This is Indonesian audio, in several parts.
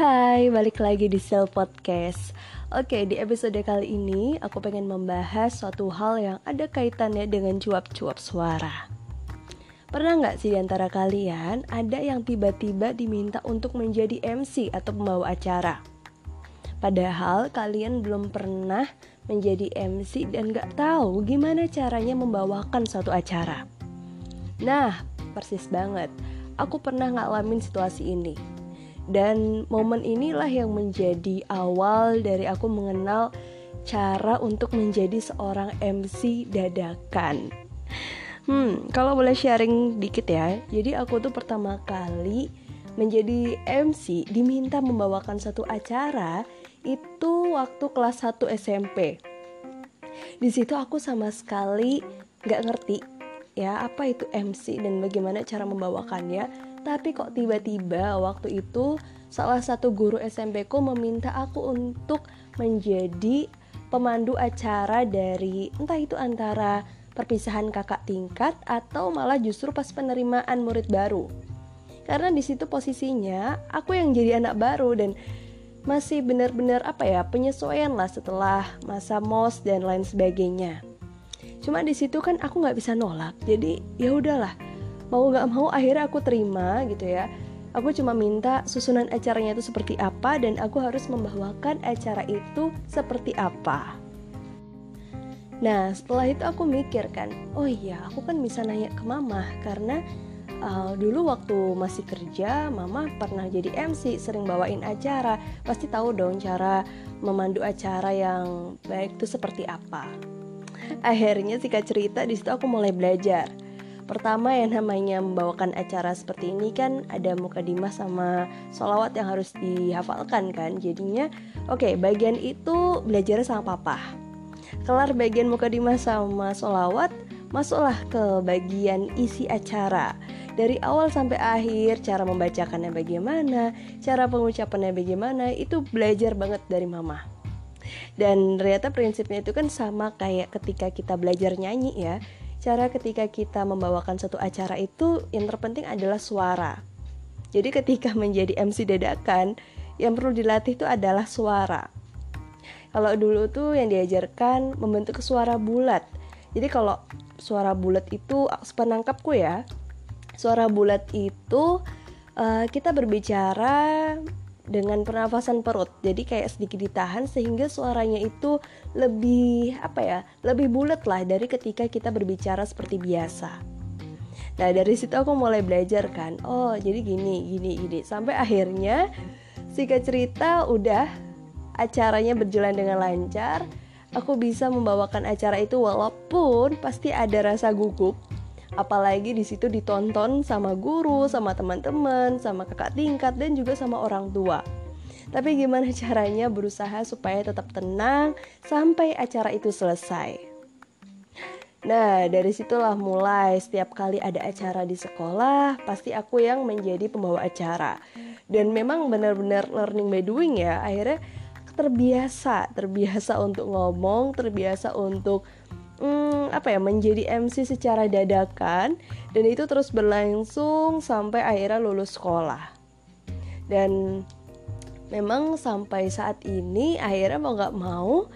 hai, balik lagi di Sel Podcast. Oke, di episode kali ini aku pengen membahas suatu hal yang ada kaitannya dengan cuap-cuap suara. Pernah nggak sih di antara kalian ada yang tiba-tiba diminta untuk menjadi MC atau pembawa acara? Padahal kalian belum pernah menjadi MC dan nggak tahu gimana caranya membawakan suatu acara. Nah, persis banget. Aku pernah ngalamin situasi ini dan momen inilah yang menjadi awal dari aku mengenal cara untuk menjadi seorang MC dadakan. Hmm, kalau boleh sharing dikit ya. Jadi aku tuh pertama kali menjadi MC diminta membawakan satu acara itu waktu kelas 1 SMP. Di situ aku sama sekali nggak ngerti ya apa itu MC dan bagaimana cara membawakannya tapi kok tiba-tiba waktu itu salah satu guru SMP ku meminta aku untuk menjadi pemandu acara dari entah itu antara perpisahan kakak tingkat atau malah justru pas penerimaan murid baru. Karena di situ posisinya aku yang jadi anak baru dan masih benar-benar apa ya penyesuaian lah setelah masa mos dan lain sebagainya. Cuma di situ kan aku nggak bisa nolak, jadi ya udahlah. Mau gak mau akhirnya aku terima gitu ya. Aku cuma minta susunan acaranya itu seperti apa dan aku harus membawakan acara itu seperti apa. Nah setelah itu aku mikir kan Oh iya aku kan bisa nanya ke mama Karena uh, dulu waktu masih kerja Mama pernah jadi MC Sering bawain acara. Pasti tahu dong cara memandu acara yang baik itu seperti apa Akhirnya sih cerita di situ aku mulai belajar. Pertama yang namanya membawakan acara seperti ini kan ada mukadimah sama sholawat yang harus dihafalkan kan. Jadinya oke okay, bagian itu belajar sama papa. Kelar bagian mukadimah sama sholawat Masuklah ke bagian isi acara. Dari awal sampai akhir cara membacakannya bagaimana, cara pengucapannya bagaimana itu belajar banget dari mama. Dan ternyata prinsipnya itu kan sama kayak ketika kita belajar nyanyi ya cara ketika kita membawakan satu acara itu yang terpenting adalah suara. Jadi ketika menjadi MC dadakan, yang perlu dilatih itu adalah suara. Kalau dulu tuh yang diajarkan membentuk suara bulat. Jadi kalau suara bulat itu penangkapku ya, suara bulat itu uh, kita berbicara dengan pernafasan perut. Jadi kayak sedikit ditahan sehingga suaranya itu lebih apa ya lebih bulat lah dari ketika kita berbicara seperti biasa. Nah dari situ aku mulai belajar kan oh jadi gini gini gini. Sampai akhirnya singkat cerita udah acaranya berjalan dengan lancar aku bisa membawakan acara itu walaupun pasti ada rasa gugup apalagi di situ ditonton sama guru, sama teman-teman, sama kakak tingkat dan juga sama orang tua. Tapi gimana caranya berusaha supaya tetap tenang sampai acara itu selesai? Nah, dari situlah mulai setiap kali ada acara di sekolah, pasti aku yang menjadi pembawa acara. Dan memang benar-benar learning by doing ya, akhirnya terbiasa, terbiasa untuk ngomong, terbiasa untuk hmm, apa ya menjadi MC secara dadakan dan itu terus berlangsung sampai akhirnya lulus sekolah. Dan memang sampai saat ini akhirnya mau nggak mau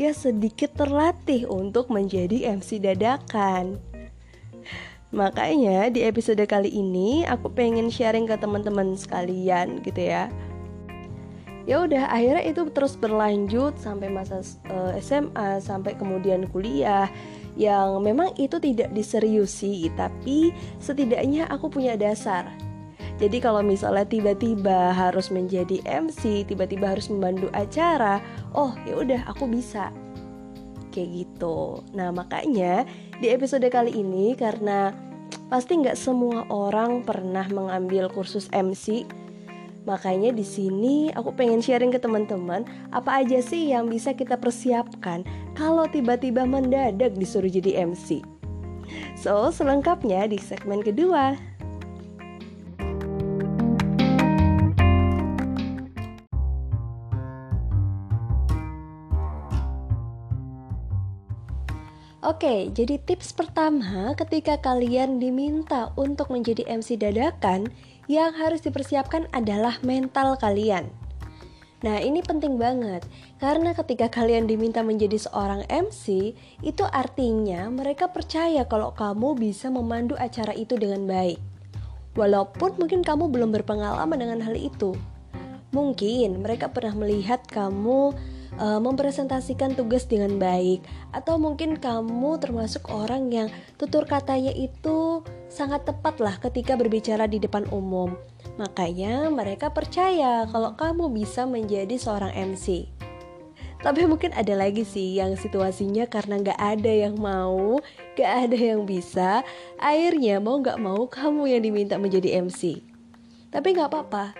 ya sedikit terlatih untuk menjadi MC dadakan. Makanya di episode kali ini aku pengen sharing ke teman-teman sekalian gitu ya ya udah akhirnya itu terus berlanjut sampai masa uh, eh, SMA sampai kemudian kuliah. Yang memang itu tidak diseriusi tapi setidaknya aku punya dasar. Jadi kalau misalnya tiba-tiba harus menjadi MC tiba-tiba harus membantu acara oh ya udah aku bisa. Kayak gitu. Nah makanya di episode kali ini karena pasti nggak semua orang pernah mengambil kursus MC Makanya di sini aku pengen sharing ke teman-teman apa aja sih yang bisa kita persiapkan kalau tiba-tiba mendadak disuruh jadi MC. So, selengkapnya di segmen kedua. Oke, jadi tips pertama ketika kalian diminta untuk menjadi MC dadakan, yang harus dipersiapkan adalah mental kalian. Nah, ini penting banget karena ketika kalian diminta menjadi seorang MC, itu artinya mereka percaya kalau kamu bisa memandu acara itu dengan baik. Walaupun mungkin kamu belum berpengalaman dengan hal itu. Mungkin mereka pernah melihat kamu uh, mempresentasikan tugas dengan baik atau mungkin kamu termasuk orang yang tutur katanya itu sangat tepat lah ketika berbicara di depan umum. Makanya mereka percaya kalau kamu bisa menjadi seorang MC. Tapi mungkin ada lagi sih yang situasinya karena gak ada yang mau, gak ada yang bisa, akhirnya mau gak mau kamu yang diminta menjadi MC. Tapi gak apa-apa,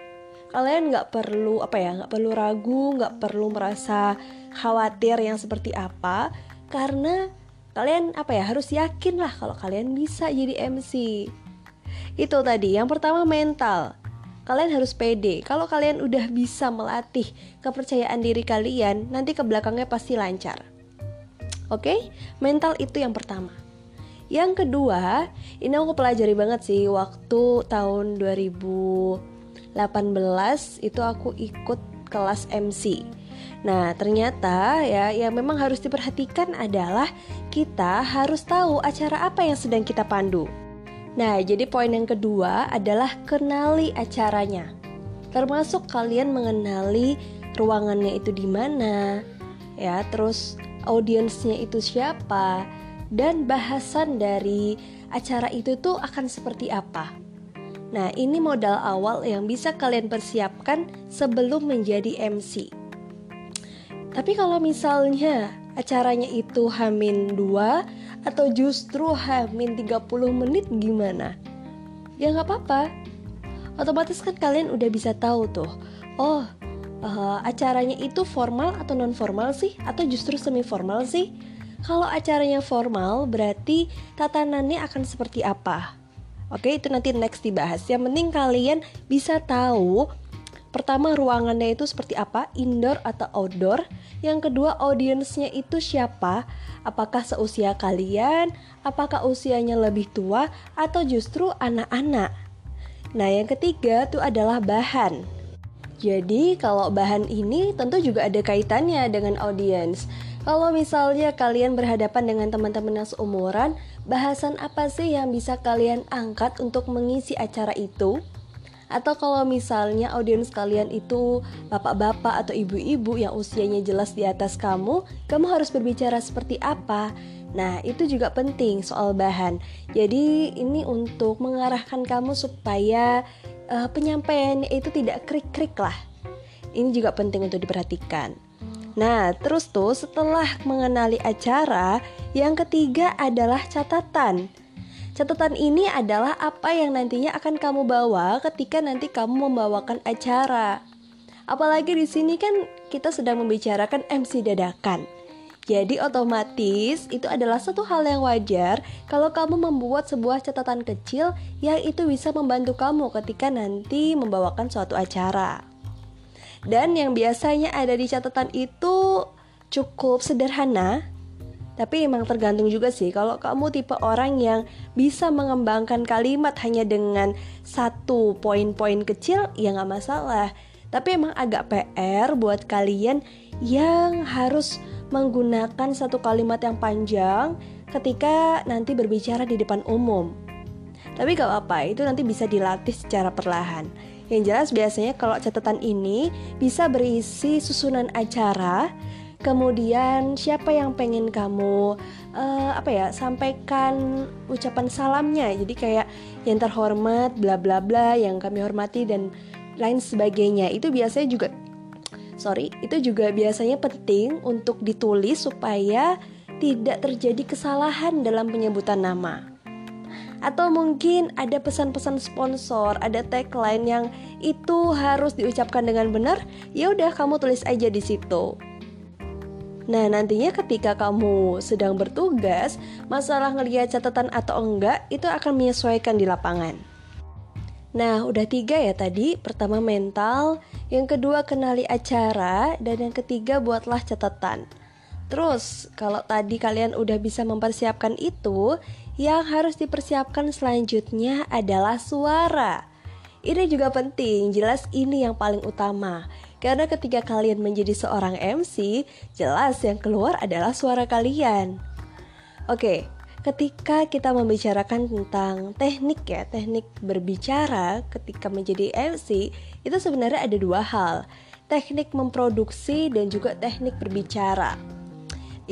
kalian nggak perlu apa ya nggak perlu ragu nggak perlu merasa khawatir yang seperti apa. Karena kalian apa ya harus yakin lah kalau kalian bisa jadi MC itu tadi yang pertama mental. Kalian harus pede. Kalau kalian udah bisa melatih kepercayaan diri kalian nanti ke belakangnya pasti lancar. Oke? Okay? mental itu yang pertama. Yang kedua ini aku pelajari banget sih waktu tahun 2000 18 itu aku ikut kelas MC. Nah, ternyata ya yang memang harus diperhatikan adalah kita harus tahu acara apa yang sedang kita pandu. Nah, jadi poin yang kedua adalah kenali acaranya. Termasuk kalian mengenali ruangannya itu di mana, ya, terus audiensnya itu siapa, dan bahasan dari acara itu tuh akan seperti apa. Nah, ini modal awal yang bisa kalian persiapkan sebelum menjadi MC. Tapi kalau misalnya acaranya itu Hamin 2 atau justru Hamin 30 menit gimana? Ya nggak apa-apa. Otomatis kan kalian udah bisa tahu tuh. Oh, uh, acaranya itu formal atau non formal sih atau justru semi formal sih? Kalau acaranya formal berarti tatanannya akan seperti apa? Oke, itu nanti next dibahas. Yang penting kalian bisa tahu pertama ruangannya itu seperti apa, indoor atau outdoor. Yang kedua audiensnya itu siapa? Apakah seusia kalian? Apakah usianya lebih tua atau justru anak-anak? Nah, yang ketiga itu adalah bahan. Jadi, kalau bahan ini tentu juga ada kaitannya dengan audiens. Kalau misalnya kalian berhadapan dengan teman-teman yang seumuran, bahasan apa sih yang bisa kalian angkat untuk mengisi acara itu? Atau kalau misalnya audiens kalian itu bapak-bapak atau ibu-ibu yang usianya jelas di atas kamu, kamu harus berbicara seperti apa? Nah, itu juga penting soal bahan. Jadi, ini untuk mengarahkan kamu supaya uh, penyampaiannya itu tidak krik-krik lah. Ini juga penting untuk diperhatikan. Nah, terus tuh setelah mengenali acara, yang ketiga adalah catatan. Catatan ini adalah apa yang nantinya akan kamu bawa ketika nanti kamu membawakan acara. Apalagi di sini kan kita sedang membicarakan MC dadakan. Jadi otomatis itu adalah satu hal yang wajar kalau kamu membuat sebuah catatan kecil yang itu bisa membantu kamu ketika nanti membawakan suatu acara. Dan yang biasanya ada di catatan itu cukup sederhana, tapi emang tergantung juga sih kalau kamu tipe orang yang bisa mengembangkan kalimat hanya dengan satu poin-poin kecil ya nggak masalah. Tapi emang agak PR buat kalian yang harus menggunakan satu kalimat yang panjang ketika nanti berbicara di depan umum. Tapi gak apa-apa, itu nanti bisa dilatih secara perlahan. Yang jelas biasanya kalau catatan ini bisa berisi susunan acara, kemudian siapa yang pengen kamu uh, apa ya sampaikan ucapan salamnya. Jadi kayak yang terhormat, bla bla bla, yang kami hormati dan lain sebagainya. Itu biasanya juga sorry, itu juga biasanya penting untuk ditulis supaya tidak terjadi kesalahan dalam penyebutan nama atau mungkin ada pesan-pesan sponsor, ada tagline yang itu harus diucapkan dengan benar, ya udah kamu tulis aja di situ. Nah, nantinya ketika kamu sedang bertugas, masalah ngelihat catatan atau enggak itu akan menyesuaikan di lapangan. Nah, udah tiga ya tadi. Pertama mental, yang kedua kenali acara, dan yang ketiga buatlah catatan. Terus, kalau tadi kalian udah bisa mempersiapkan itu, yang harus dipersiapkan selanjutnya adalah suara. Ini juga penting, jelas ini yang paling utama. Karena ketika kalian menjadi seorang MC, jelas yang keluar adalah suara kalian. Oke, ketika kita membicarakan tentang teknik ya, teknik berbicara ketika menjadi MC, itu sebenarnya ada dua hal. Teknik memproduksi dan juga teknik berbicara.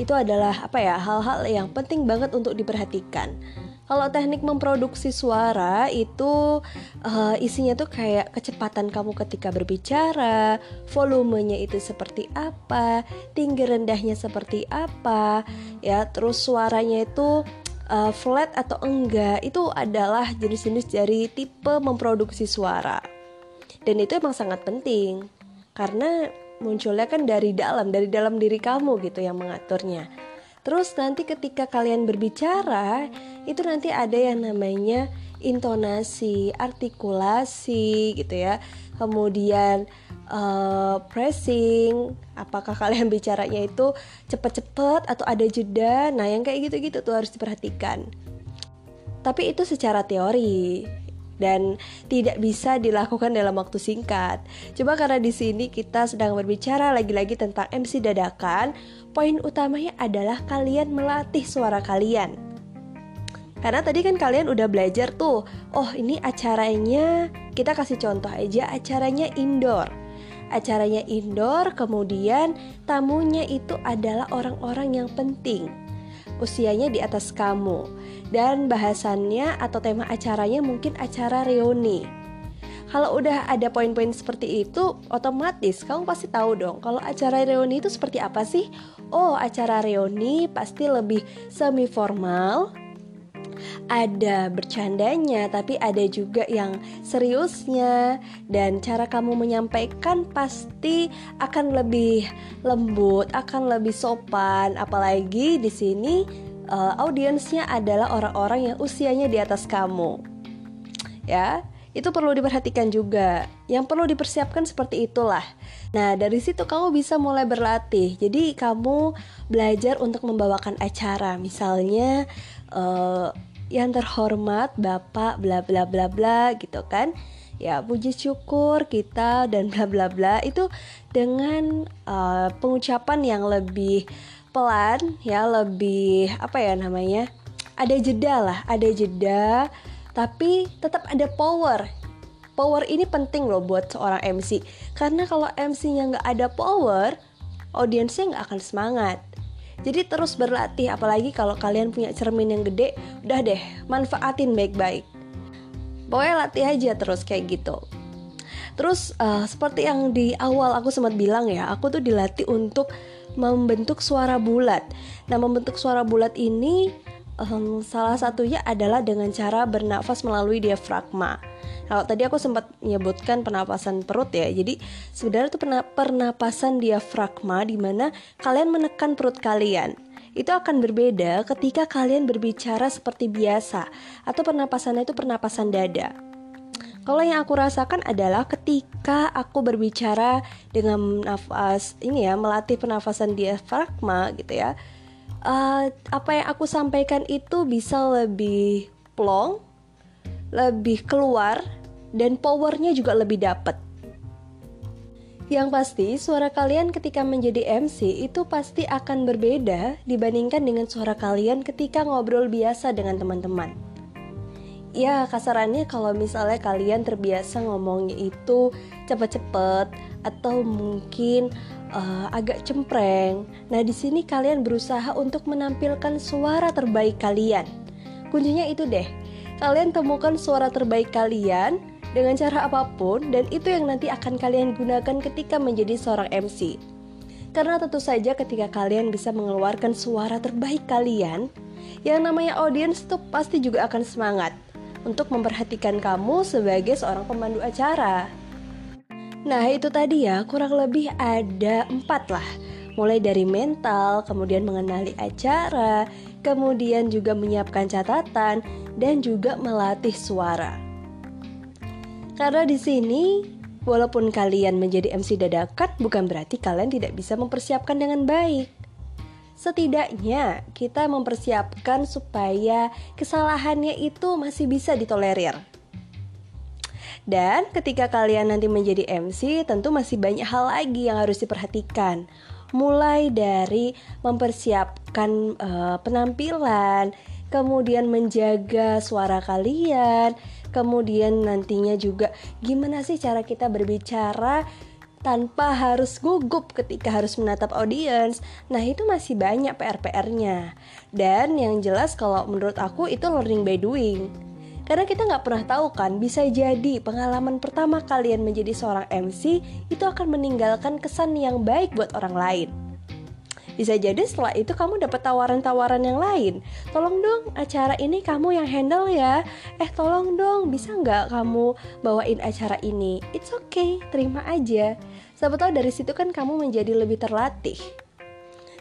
Itu adalah apa ya, hal-hal yang penting banget untuk diperhatikan. Kalau teknik memproduksi suara itu uh, isinya tuh kayak kecepatan kamu ketika berbicara, volumenya itu seperti apa, tinggi rendahnya seperti apa, ya, terus suaranya itu uh, flat atau enggak itu adalah jenis-jenis dari tipe memproduksi suara. Dan itu emang sangat penting karena munculnya kan dari dalam, dari dalam diri kamu gitu yang mengaturnya. Terus nanti ketika kalian berbicara, itu nanti ada yang namanya intonasi, artikulasi gitu ya. Kemudian uh, pressing, apakah kalian bicaranya itu cepet-cepet atau ada jeda? Nah, yang kayak gitu-gitu tuh harus diperhatikan. Tapi itu secara teori dan tidak bisa dilakukan dalam waktu singkat. Coba karena di sini kita sedang berbicara lagi-lagi tentang MC dadakan, poin utamanya adalah kalian melatih suara kalian. Karena tadi kan kalian udah belajar tuh, oh ini acaranya, kita kasih contoh aja acaranya indoor. Acaranya indoor, kemudian tamunya itu adalah orang-orang yang penting. Usianya di atas kamu. Dan bahasannya atau tema acaranya mungkin acara reuni kalau udah ada poin-poin seperti itu, otomatis kamu pasti tahu dong kalau acara reuni itu seperti apa sih? Oh, acara reuni pasti lebih semi formal, ada bercandanya, tapi ada juga yang seriusnya, dan cara kamu menyampaikan pasti akan lebih lembut, akan lebih sopan. Apalagi di sini uh, audiensnya adalah orang-orang yang usianya di atas kamu, ya itu perlu diperhatikan juga. Yang perlu dipersiapkan seperti itulah. Nah, dari situ kamu bisa mulai berlatih. Jadi, kamu belajar untuk membawakan acara. Misalnya, uh, yang terhormat Bapak bla bla bla bla gitu kan. Ya, puji syukur kita dan bla bla bla itu dengan uh, pengucapan yang lebih pelan ya, lebih apa ya namanya? Ada jeda lah, ada jeda tapi tetap ada power power ini penting loh buat seorang MC karena kalau MC-nya nggak ada power audiensnya nggak akan semangat jadi terus berlatih apalagi kalau kalian punya cermin yang gede udah deh manfaatin baik-baik. Pokoknya latih aja terus kayak gitu. Terus uh, seperti yang di awal aku sempat bilang ya aku tuh dilatih untuk membentuk suara bulat. Nah membentuk suara bulat ini um, salah satunya adalah dengan cara bernafas melalui diafragma. Kalau tadi aku sempat menyebutkan penapasan perut ya. Jadi sebenarnya itu pernapasan diafragma di mana kalian menekan perut kalian. Itu akan berbeda ketika kalian berbicara seperti biasa atau pernapasannya itu pernapasan dada. Kalau yang aku rasakan adalah ketika aku berbicara dengan nafas ini ya melatih pernafasan diafragma gitu ya uh, apa yang aku sampaikan itu bisa lebih plong, lebih keluar, dan powernya juga lebih dapat. Yang pasti, suara kalian ketika menjadi MC itu pasti akan berbeda dibandingkan dengan suara kalian ketika ngobrol biasa dengan teman-teman. Ya, kasarannya kalau misalnya kalian terbiasa ngomongnya itu cepet-cepet atau mungkin uh, agak cempreng. Nah, di sini kalian berusaha untuk menampilkan suara terbaik kalian. Kuncinya itu deh. Kalian temukan suara terbaik kalian dengan cara apa pun dan itu yang nanti akan kalian gunakan ketika menjadi seorang MC. Karena tentu saja ketika kalian bisa mengeluarkan suara terbaik kalian, yang namanya audiens itu pasti juga akan semangat untuk memperhatikan kamu sebagai seorang pemandu acara. Nah itu tadi ya kurang lebih ada empat lah Mulai dari mental, kemudian mengenali acara, kemudian juga menyiapkan catatan, dan juga melatih suara. Karena di sini, walaupun kalian menjadi MC dadakan, bukan berarti kalian tidak bisa mempersiapkan dengan baik. Setidaknya kita mempersiapkan supaya kesalahannya itu masih bisa ditolerir. Dan ketika kalian nanti menjadi MC, tentu masih banyak hal lagi yang harus diperhatikan. Mulai dari mempersiapkan uh, penampilan, kemudian menjaga suara kalian, kemudian nantinya juga gimana sih cara kita berbicara tanpa harus gugup ketika harus menatap audiens. Nah, itu masih banyak PR-PR-nya. Dan yang jelas kalau menurut aku itu learning by doing. Karena kita nggak pernah tahu kan, bisa jadi pengalaman pertama kalian menjadi seorang MC itu akan meninggalkan kesan yang baik buat orang lain. Bisa jadi setelah itu kamu dapat tawaran-tawaran yang lain. Tolong dong acara ini kamu yang handle ya. Eh tolong dong bisa nggak kamu bawain acara ini? It's okay, terima aja. Siapa tahu dari situ kan kamu menjadi lebih terlatih.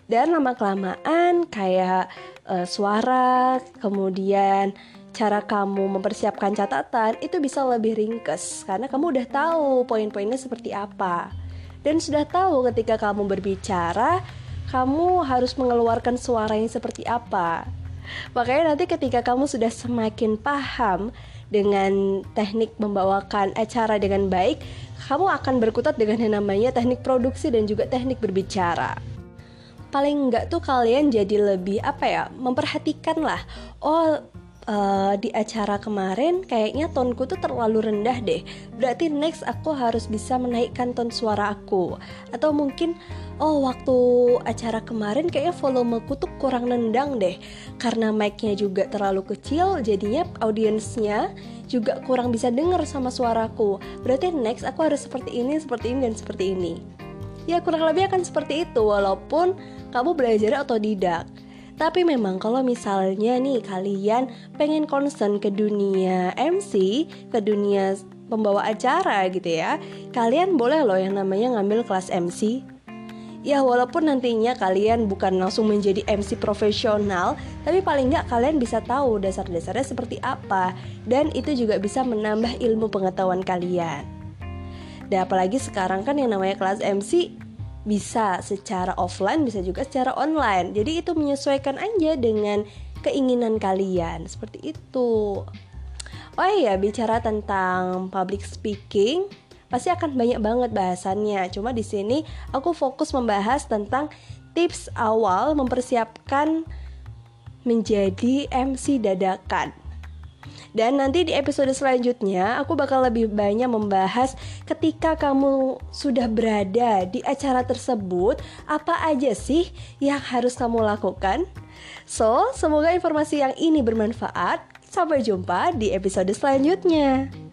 Dan lama kelamaan kayak uh, suara, kemudian cara kamu mempersiapkan catatan itu bisa lebih ringkes karena kamu udah tahu poin-poinnya seperti apa. Dan sudah tahu ketika kamu berbicara kamu harus mengeluarkan suara yang seperti apa. Makanya nanti ketika kamu sudah semakin paham dengan teknik membawakan acara dengan baik, kamu akan berkutat dengan yang namanya teknik produksi dan juga teknik berbicara. Paling enggak tuh kalian jadi lebih apa ya, memperhatikan lah. Oh, uh, di acara kemarin kayaknya tonku tuh terlalu rendah deh. Berarti next aku harus bisa menaikkan ton suara aku. Atau mungkin oh waktu acara kemarin kayaknya volumeku tuh kurang nendang deh. Karena mic-nya juga terlalu kecil jadinya audiensnya juga kurang bisa denger sama suaraku. Berarti next aku harus seperti ini, seperti ini dan seperti ini. Ya kurang lebih akan seperti itu walaupun kamu belajar otodidak. Tapi memang kalau misalnya nih kalian pengen concern ke dunia MC, ke dunia pembawa acara gitu ya, kalian boleh loh yang namanya ngambil kelas MC. Ya walaupun nantinya kalian bukan langsung menjadi MC profesional, tapi paling nggak kalian bisa tahu dasar-dasarnya seperti apa, dan itu juga bisa menambah ilmu pengetahuan kalian. Dan apalagi sekarang kan yang namanya kelas MC bisa secara offline bisa juga secara online. Jadi itu menyesuaikan aja dengan keinginan kalian. Seperti itu. Oh iya bicara tentang public speaking pasti akan banyak banget bahasannya. Cuma di sini aku fokus membahas tentang tips awal mempersiapkan menjadi MC dadakan dan nanti di episode selanjutnya aku bakal lebih banyak membahas ketika kamu sudah berada di acara tersebut, apa aja sih yang harus kamu lakukan? So, semoga informasi yang ini bermanfaat. Sampai jumpa di episode selanjutnya.